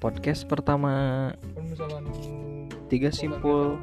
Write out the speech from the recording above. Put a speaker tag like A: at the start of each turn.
A: podcast pertama. Tiga simpul.